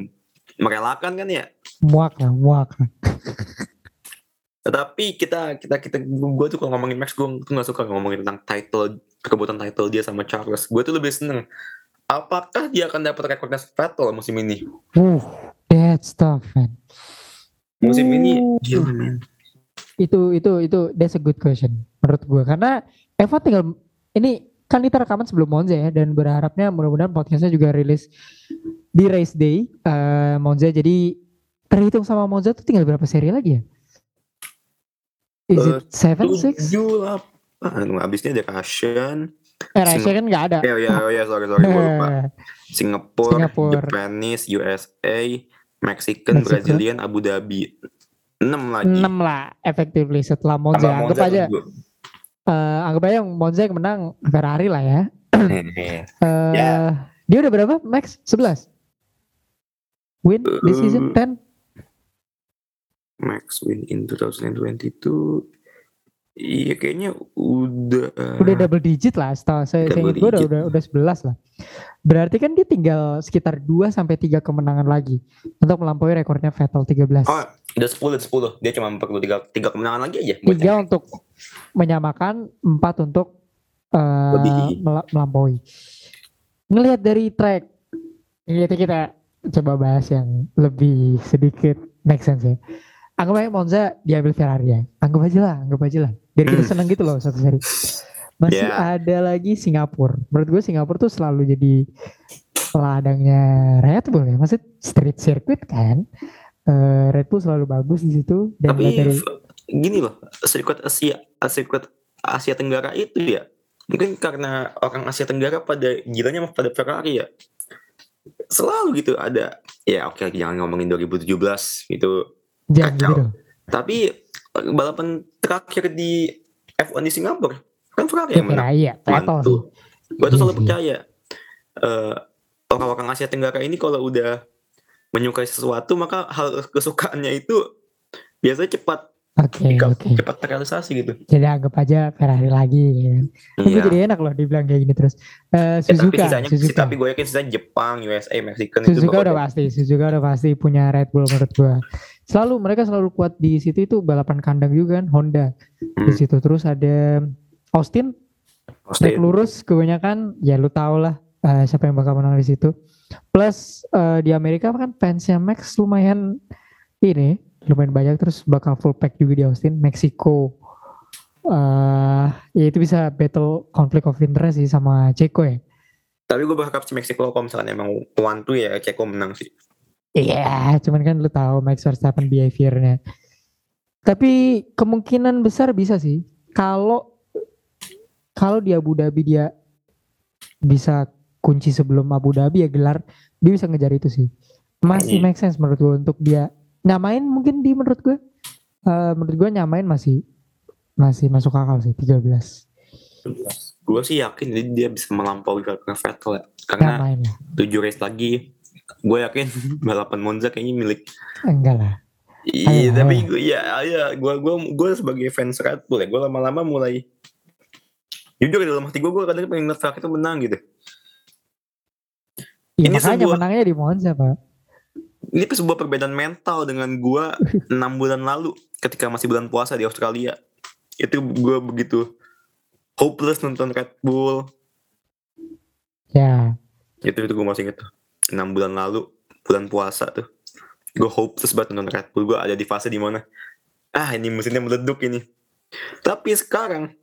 merelakan kan ya. Muak lah, muak. <laughs> Tetapi kita kita kita gue tuh kalau ngomongin Max gue tuh gak suka ngomongin tentang title kerebutan title dia sama Charles. Gue tuh lebih seneng. Apakah dia akan dapat rekornya Vettel musim ini? Uh, That stuff, man. Musim ini Oh. gila men. Itu itu itu that's a good question menurut gua karena Eva tinggal ini kan kita rekaman sebelum Monza ya dan berharapnya mudah-mudahan podcastnya juga rilis di race day eh, Monza jadi terhitung sama Monza tuh tinggal berapa seri lagi ya? Is Eh, it seven six? Tujuh delapan. Abisnya ada Russian. Eh Russia kan nggak ada. Ya ya ya sorry sorry gue lupa. Singapura, Singapura. Japanese, USA, Mexican, Meksiko. Brazilian, Abu Dhabi. 6 lagi. 6 lah effectively setelah Monza. Tambah Anggap Monza aja eh, anggap aja yang Monza yang menang Ferrari lah ya. <clears throat> Eh, Ya. Dia udah berapa? Max 11. Win this season 10. Max win in 2022. Iya kayaknya udah Udah double digit lah. Setahu saya saya ingat gue udah, udah udah 11 lah. Berarti kan dia tinggal sekitar 2 sampai 3 kemenangan lagi untuk melampaui rekornya Vettel 13. Oh, udah 10 udah 10. Dia cuma perlu 3, 3 kemenangan lagi aja. buat Tiga untuk menyamakan, empat untuk Lebih. mela- melampaui. Ngelihat dari track, kita kita coba bahas yang lebih sedikit make sense ya. Anggap aja Monza diambil Ferrari ya. Anggap aja lah, anggap aja lah. Biar kita Hmm. seneng gitu loh satu seri. Masih Ya. ada lagi Singapura. Menurut gue Singapura tuh selalu jadi ladangnya Red Bull ya. Maksud street circuit kan. Eh, Red Bull selalu bagus di situ. Dan Tapi dari gini loh, sirkuit Asia, sirkuit Asia Tenggara itu ya, mungkin karena orang Asia Tenggara pada gilanya pada Ferrari ya. Selalu gitu ada, ya oke jangan ngomongin 2017 gitu. Jam kacau. gitu. Tapi eh, balapan terakhir di F1 di Singapura, kan Ferrari Ya, yang menang. Ferrari ya, sih. Mantul. Gue tuh Iya selalu percaya eh, orang-orang Asia Tenggara ini kalau udah menyukai sesuatu maka hal kesukaannya itu biasanya cepat Oke, Dika- oke. cepat terrealisasi gitu. Jadi anggap aja Ferrari lagi ya kan. Tapi Iya. jadi enak loh dibilang kayak gini terus. Eh Ya, tapi Suzuka, sisanya, Suzuka. tapi gue yakin sisanya Jepang, USA, Mexican itu Suzuka udah bakal- pasti, Suzuka udah pasti punya Red Bull menurut gua. Selalu mereka selalu kuat di situ itu balapan kandang juga kan Honda di Hmm. situ terus ada Austin naik lurus kebanyakan ya lu tau lah eh, siapa yang bakal menang di situ. Plus eh, di Amerika kan fansnya Max lumayan ini lumayan banyak terus bakal full pack juga di Austin, Meksiko. eh ya itu bisa battle conflict of interest sih sama Ceko ya. Tapi gue berharap si Meksiko kalau misalnya emang one two ya Ceko menang sih. Iya, cuman kan lu tahu Max Verstappen behaviornya. Tapi kemungkinan besar bisa sih kalau kalau di Abu Dhabi dia bisa kunci sebelum Abu Dhabi ya gelar dia bisa ngejar itu sih. Masih Iya. make sense menurut gue untuk dia nyamain mungkin di menurut gue eh, menurut gue nyamain masih masih masuk akal sih 13 Gue sih yakin dia, bisa melampaui Vettel ya. Karena tujuh race lagi, gue yakin <laughs> balapan Monza kayaknya milik enggak lah Iya, tapi gue ya, ya, gue gue gue sebagai fans Red Bull ya, gue lama-lama mulai jujur dalam hati gue, gue kadang pengen ngeliat Ferrari itu menang gitu. ya, Ini makanya sebuah- menangnya di Monza pak Ini sebuah perbedaan mental dengan gue <laughs> enam bulan lalu ketika masih bulan puasa di Australia. Itu gue begitu hopeless nonton Red Bull. ya Itu itu gue masih inget. Enam bulan lalu bulan puasa tuh. Gue hopeless banget nonton Red Bull. Gue ada di fase di mana ah ini mesinnya meleduk ini. Tapi sekarang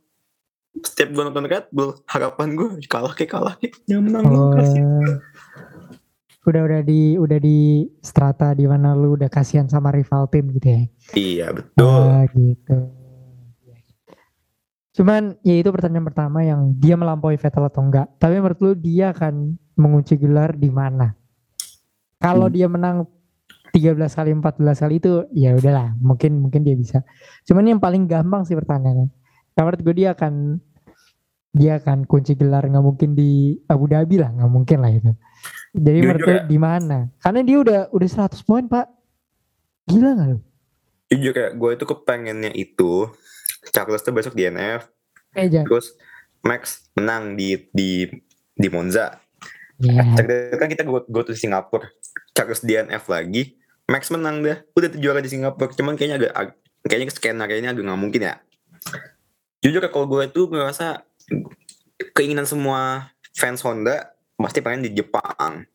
setiap gue nonton Red Bull harapan gue kalah kayak kalah kayak yang menang Oh, kasih. udah udah di udah di strata di mana lu udah kasihan sama rival tim gitu ya. Iya betul. Ah, gitu. Cuman ya itu pertanyaan pertama yang dia melampaui Vettel atau enggak. Tapi menurut lu dia akan mengunci gelar di mana? Kalau Hmm. dia menang 13 kali 14 kali itu ya udahlah, mungkin mungkin dia bisa. Cuman yang paling gampang sih pertanyaannya. Menurut gue dia akan dia akan kunci gelar nggak mungkin di Abu Dhabi lah, nggak mungkin lah itu. Jadi menurut gue ya. di mana? Karena dia udah udah 100 poin, Pak. Gila nggak lu? Jujur kayak gue itu kepengennya itu Charles tuh besok DNF Eh, jangan. terus Max menang di di di Monza. Ya, Terus kan kita go, go to Singapura. Charles DNF lagi, Max menang dah. Udah juara di Singapura. Cuman kayaknya agak, ag- kayaknya skenario ini agak nggak mungkin ya. Jujur ya, kalau gue tuh ngerasa keinginan semua fans Honda pasti pengen di Jepang.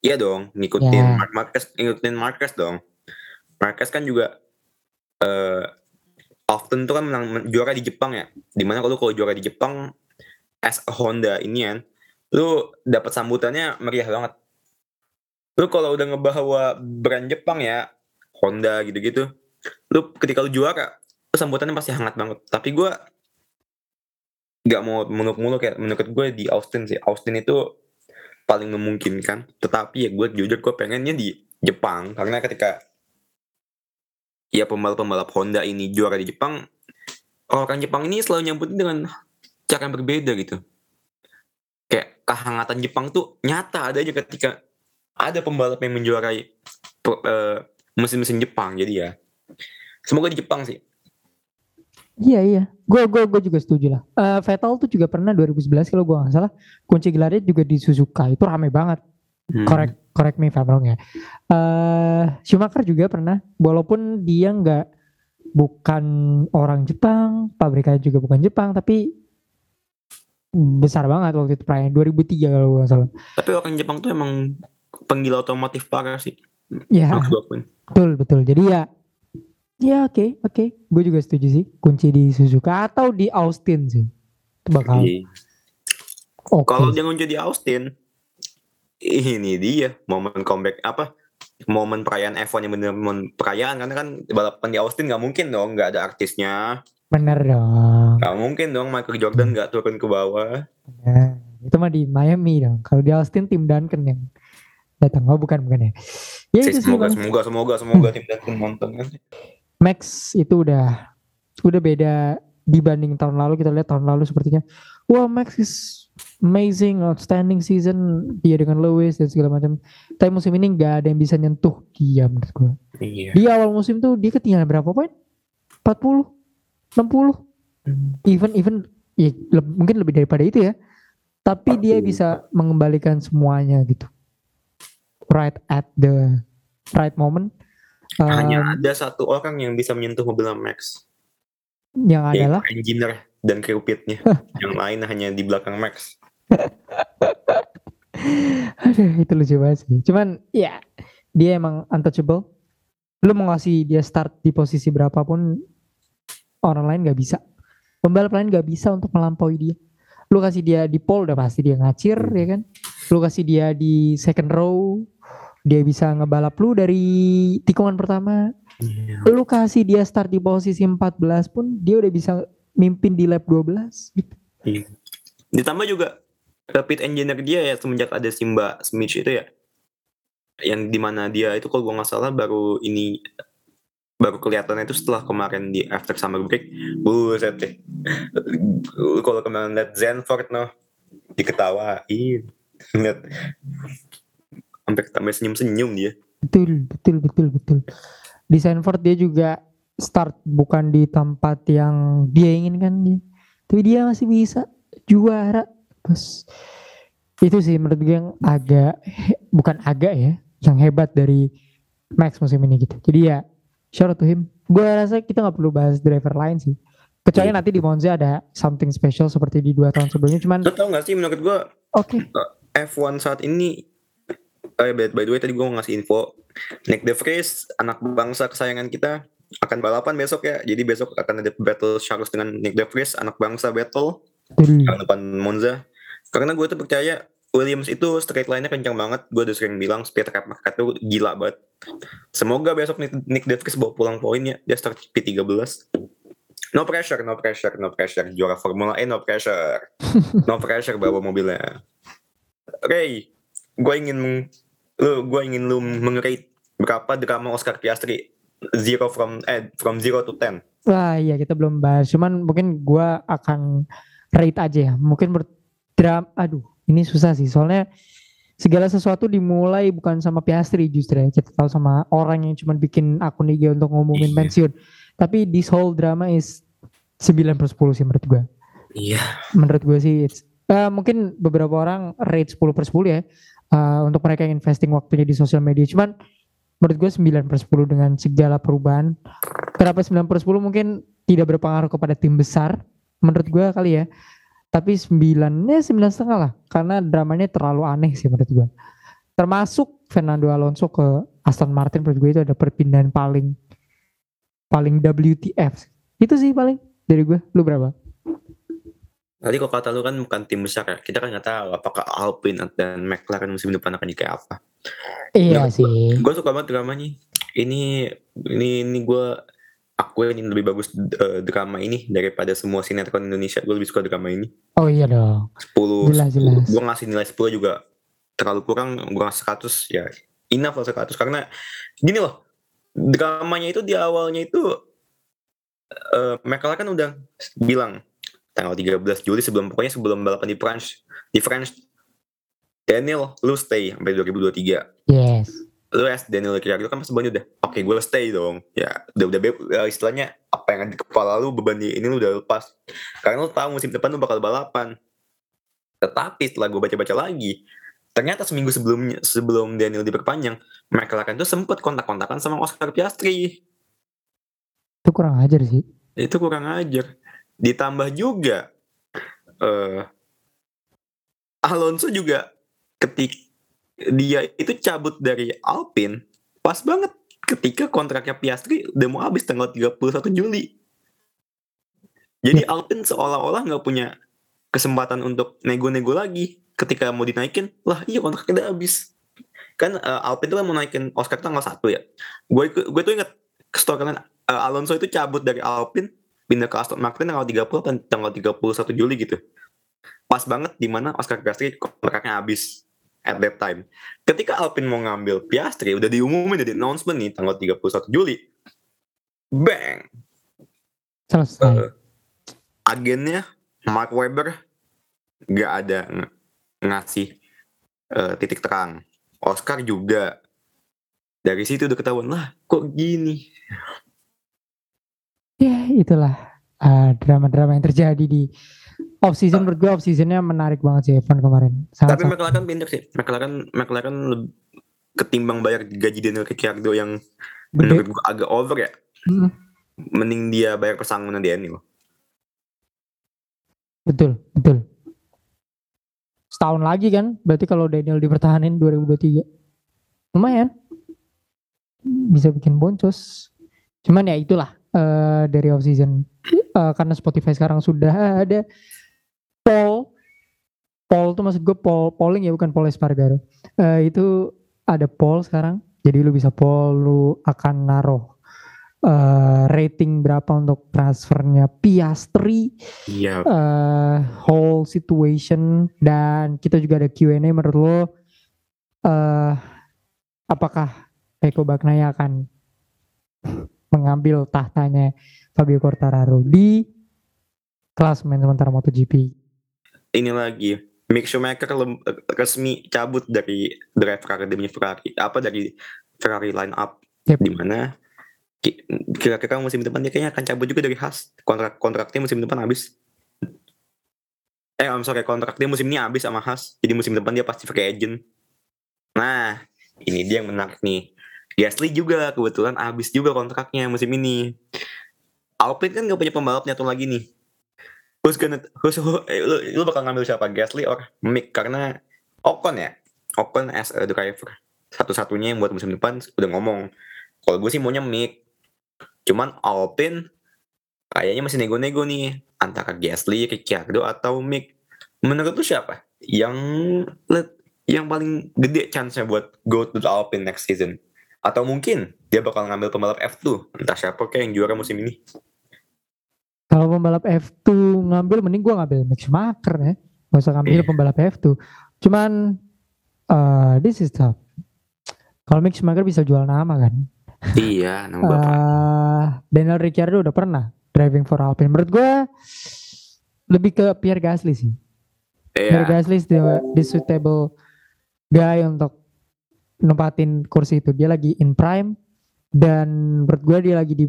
Iya dong, ngikutin Ya. Mark Marquez, ngikutin Marquez dong. Marquez kan juga eh often tuh kan menang men- juara di Jepang ya. Di mana kalau kalau juara di Jepang as a Honda ini kan, lu dapat sambutannya meriah banget. Lu kalau udah ngebawa brand Jepang ya, Honda gitu-gitu, lu ketika lu juara, sambutannya pasti hangat banget. Tapi gua nggak mau muluk-muluk ya. Menurut gue di Austin sih, Austin itu paling memungkinkan. Tetapi ya gue jujur gue pengennya di Jepang karena ketika ya pembalap-pembalap Honda ini juara di Jepang, orang Jepang ini selalu nyambutin dengan cara yang berbeda gitu. Kayak kehangatan Jepang tuh nyata ada aja ketika ada pembalap yang menjuarai eh, mesin-mesin Jepang. Jadi ya semoga di Jepang sih. Iya iya, gue gua gue juga setuju lah. Eh, Vettel tuh juga pernah 2011 kalau gue nggak salah kunci gelarnya juga di Suzuka itu rame banget. Hmm. Correct correct me if I'm wrong ya. Eh Schumacher juga pernah, walaupun dia nggak bukan orang Jepang, pabriknya juga bukan Jepang, tapi besar banget waktu itu perayaan 2003 kalau gue nggak salah. Tapi orang Jepang tuh emang penggila otomotif parah sih. Ya betul betul. Jadi ya ya oke oke, gue juga setuju sih kunci di Suzuka atau di Austin sih. Itu bakal Iya. oke. Kalau dia ngunci di Austin, ini dia momen comeback apa? Momen perayaan F1 yang bener momen perayaan karena kan balapan di Austin nggak mungkin dong nggak ada artisnya, Bener dong. nggak mungkin dong Michael Jordan nggak turun ke bawah. Nah, itu mah di Miami dong. Kalau di Austin tim Duncan yang datang. Oh bukan bukan ya. Ya Sih, itu sih semoga, Bang. semoga semoga semoga tim Duncan nonton kan. Max itu udah udah beda dibanding tahun lalu kita lihat tahun lalu sepertinya wah Max is amazing outstanding season dia dengan Lewis dan segala macam tapi musim ini nggak ada yang bisa nyentuh dia menurut gue Iya. di awal musim tuh dia ketinggalan berapa poin 40 60 even even ya le- mungkin lebih daripada itu ya tapi dia 40. bisa mengembalikan semuanya gitu right at the right moment Um, Hanya ada satu orang yang bisa menyentuh mobil Max, yang yaitu adalah engineer dan kru pitnya. <laughs> yang lain hanya di belakang Max. <laughs> Aduh, itu lucu banget sih. Cuman ya dia emang untouchable. Lu mau ngasih dia start di posisi berapapun orang lain gak bisa. Pembalap lain gak bisa untuk melampaui dia. Lu kasih dia di pole udah pasti dia ngacir ya kan. Lu kasih dia di second row dia bisa ngebalap lu dari tikungan pertama. Lu kasih dia start di posisi 14 pun dia udah bisa mimpin di lap 12 gitu. Iya. Ditambah juga pit engineer dia ya semenjak ada Simba Smith itu ya. Yang di mana dia itu kalau gua nggak salah baru ini baru kelihatannya itu setelah kemarin di after summer break buset deh kalau kemarin liat Zenford no diketawain lihat sampai sampai senyum senyum dia Betul, betul, betul, betul. Di Sanford dia juga start bukan di tempat yang dia inginkan dia. Tapi dia masih bisa juara. Bos. Itu sih menurut gue yang agak bukan agak ya, yang hebat dari Max musim ini gitu. Jadi ya shout out to him. Gue rasa kita nggak perlu bahas driver lain sih. Kecuali Iya. nanti di Monza ada something special seperti di dua tahun sebelumnya. Cuman lo tau gak sih menurut gua oke, F1 saat ini eh by, by the way tadi gue ngasih info. Nick De Vries anak bangsa kesayangan kita akan balapan besok ya. Jadi besok akan ada battle Charles dengan Nick De Vries anak bangsa battle. Tahun depan Monza. Karena gue tuh percaya Williams itu straight line-nya kencang banget. Gue udah sering bilang speed trap market tuh gila banget. Semoga besok Nick, Nick De Vries bawa pulang poin ya. Dia start P13 no pressure no pressure no pressure. Juara Formula E no pressure. <laughs> No pressure bawa mobilnya. Ray gue ingin lu gue ingin lu mengerate berapa drama Oscar Piastri zero from eh from zero to ten Wah iya kita belum bahas. Cuman mungkin gua akan rate aja ya. Mungkin berdram. Aduh ini susah sih. Soalnya segala sesuatu dimulai bukan sama Piastri justru ya. Kita tahu sama orang yang cuma bikin akun IG untuk ngomongin Iya. pensiun. Tapi this whole drama is 9 per 10 sih menurut gua. iya Menurut gue sih it's, eh, mungkin beberapa orang rate 10 per 10 ya. Eh, untuk mereka yang investing waktunya di sosial media. Cuman menurut gue 9 per 10 dengan segala perubahan. Kenapa 9 per 10 mungkin tidak berpengaruh kepada tim besar. Menurut gue kali ya. Tapi 9, ya 9 setengah lah. Karena dramanya terlalu aneh sih menurut gue. Termasuk Fernando Alonso ke Aston Martin menurut gue itu ada perpindahan paling paling WTF. Itu sih paling dari gue. Lu berapa? Tadi kok kata lu kan bukan tim besar ya. Kita kan nggak tahu apakah Alpine dan McLaren musim depan akan jadi kayak apa. Iya Nggak, sih. Gue suka banget dramanya. Ini ini ini gue aku ini lebih bagus eh, drama ini daripada semua sinetron Indonesia. Gue lebih suka drama ini. Oh iya dong. 10 Jelas, jelas. gue ngasih nilai 10 juga terlalu kurang gue ngasih 100 ya enough lah 100 karena gini loh dramanya itu di awalnya itu eh McLaren kan udah bilang tanggal 13 Juli sebelum pokoknya sebelum balapan di French di French Daniel lu stay sampai 2023 Yes. lu as Daniel Ricciardo kan pas sebenarnya udah oke gue stay dong. Ya udah udah ya, istilahnya apa yang ada di kepala lu beban di ini lu udah lepas. Karena lu tahu musim depan lu bakal balapan. Tetapi setelah gue baca-baca lagi ternyata seminggu sebelumnya sebelum Daniel diperpanjang McLaren tuh sempet kontak-kontakan sama Oscar Piastri. Itu kurang ajar sih. itu kurang ajar ditambah juga eh Alonso juga ketik dia itu cabut dari Alpine pas banget ketika kontraknya Piastri udah mau habis tanggal 31 Juli. Jadi Alpine seolah-olah nggak punya kesempatan untuk nego-nego lagi ketika mau dinaikin. Lah iya kontraknya udah habis. Kan eh, Alpine tuh kan mau naikin Oscar tanggal 1 ya. Gue gue tuh inget story kan eh, Alonso itu cabut dari Alpine pindah ke Aston Martin tanggal 30 atau tanggal 31 Juli gitu. Pas banget di mana Oscar Piastri kontraknya habis at that time. Ketika Alpine mau ngambil Piastri udah diumumin dari announcement nih tanggal 31 Juli. Bang. Selesai. Eh, agennya Mark Webber nggak ada ng- ngasih eh, titik terang. Oscar juga dari situ udah ketahuan lah kok gini. Ya itulah uh, drama-drama yang terjadi di off season menurut gue off seasonnya menarik banget sih Evan kemarin. Sangat, Tapi McLaren pintar sih. McLaren McLaren ketimbang bayar gaji Daniel Ricciardo yang gede. menurut gua agak over ya. Mm, Mending dia bayar pesangonan Daniel. betul, betul. Setahun lagi kan, berarti kalau Daniel dipertahanin 2023. Lumayan. Bisa bikin boncos. Cuman ya itulah eh, dari off season. Eh, karena Spotify sekarang sudah ada poll. Poll tuh maksud gue poll polling ya bukan poll Espargaro. Eh, itu ada poll sekarang. Jadi lu bisa poll lu akan naruh eh, rating berapa untuk transfernya Piastri Iya. eh whole situation dan kita juga ada Q&A menurut lo eh apakah Peko Baknaya akan mengambil tahtanya Fabio Quartararo di klasemen sementara MotoGP. Ini lagi Mick Schumacher lem- resmi cabut dari driver akademi Ferrari. Apa dari Ferrari line up Yep. di mana kira-kira musim depan dia kayaknya akan cabut juga dari Haas. Kontrak kontraknya musim depan habis. Eh, I'm sorry, kontrak dia musim ini habis sama Haas. Jadi musim depan dia pasti free agent. Nah, ini dia yang menarik nih. Gasly juga kebetulan habis juga kontraknya musim ini. Alpine kan gak punya pembalap nyatu lagi nih. Who's gonna, who's, who, eh, lu, lu bakal ngambil siapa? Gasly or Mick? Karena Ocon ya. Ocon as a driver. Satu-satunya yang buat musim depan udah ngomong. Kalau gue sih maunya Mick. Cuman Alpine kayaknya masih nego-nego nih antara Gasly, Ricciardo atau Mick. Menurut lu siapa yang yang paling gede chance-nya buat go to the Alpine next season? Atau mungkin dia bakal ngambil pembalap F2, entah siapa kayak yang juara musim ini. Kalau pembalap F2 ngambil mending gua ngambil Max Schumacher ya. Gak usah ngambil Iya. pembalap F2. Cuman eh this is tough. Kalau Max Schumacher bisa jual nama kan. iya, nama bapak. Eh, Daniel Ricciardo udah pernah driving for Alpine. Menurut gue lebih ke Pierre Gasly sih. Pierre Iya, Gasly is the, the suitable guy untuk nempatin kursi itu. Dia lagi in prime dan menurut gue dia lagi di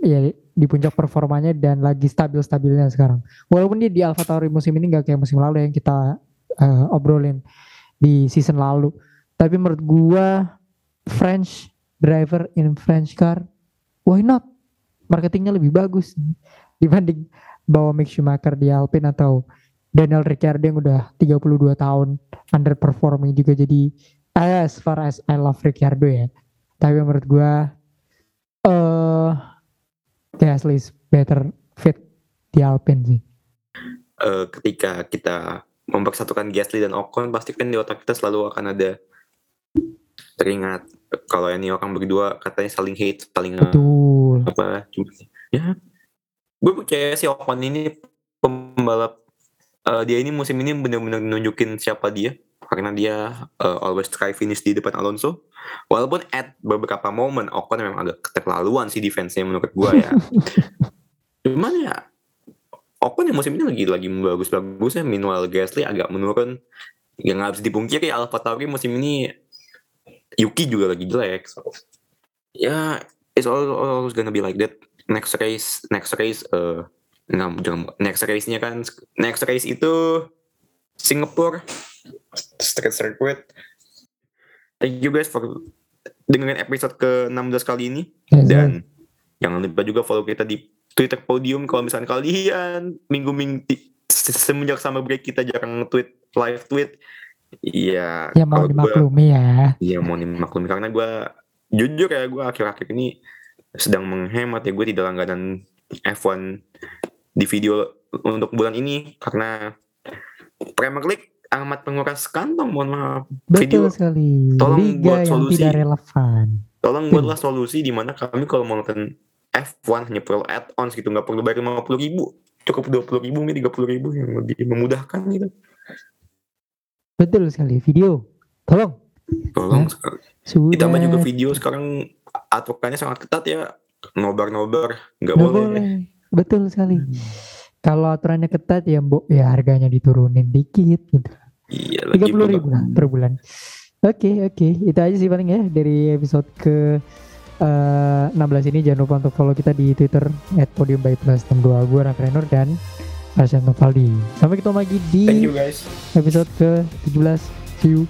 ya di puncak performanya dan lagi stabil-stabilnya sekarang. Walaupun dia di AlphaTauri musim ini nggak kayak musim lalu yang kita eh, obrolin di season lalu. Tapi menurut gua French driver in French car, why not? Marketingnya lebih bagus dibanding bawa Mick Schumacher di Alpine atau Daniel Ricciardo yang udah 32 tahun underperforming juga jadi as far as I love Ricciardo ya. Tapi menurut gua eh Gasly is better fit di Alpine sih. Eh, ketika kita mempersatukan Gasly dan Ocon pasti kan di otak kita selalu akan ada teringat kalau ini orang berdua katanya saling hate saling eh, Betul. apa cuma ya gue percaya si Ocon ini pembalap eh, dia ini musim ini benar-benar nunjukin siapa dia karena dia eh, always try finish di depan Alonso. Walaupun at beberapa momen Ocon memang agak keterlaluan sih defense-nya menurut gue ya. <laughs> Cuman ya Ocon yang musim ini lagi lagi bagus-bagusnya. Meanwhile Gasly agak menurun. Yang nggak bisa dipungkiri Alpha Tauri musim ini Yuki juga lagi jelek. So ya it's all, always gonna be like that. Next race next race eh nggak jangan next race-nya kan next race itu Singapore street circuit. Thank you guys for dengerin episode ke 16 kali ini. Yes, dan jangan lupa juga follow kita di Twitter Podium kalau misalnya kalian minggu-minggu se- semenjak summer break kita jarang tweet live tweet. Iya, ya mau kalau gua- dimaklumi ya. Iya mau dimaklumi. Karena gue jujur ya gue akhir-akhir ini sedang menghemat ya. Gue tidak langganan F1 di video untuk bulan ini karena Premier League amat menguras kantong mohon maaf Betul Video, sekali. tolong Liga buat yang solusi. tidak relevan. tolong buatlah solusi di mana kami kalau mau nonton F1 hanya perlu add-ons gitu nggak perlu bayar 50 ribu cukup 20 ribu ini 30 ribu yang lebih memudahkan gitu Betul sekali. Video. Tolong. tolong Ya. sekali Sudah. ditambah juga video sekarang aturannya sangat ketat ya nobar-nobar nggak Nggak boleh. boleh. Betul sekali. Kalau aturannya ketat ya mbok ya harganya diturunin dikit gitu. Iya Tiga puluh ribu lah per bulan. Oke oke itu aja sih paling ya dari episode ke eh, 16 ini jangan lupa untuk follow kita di Twitter @podium by plus 62 gue Raffi Renur dan Arsyad Novaldi. Sampai ketemu lagi di Thank you guys. episode ke 17. See you.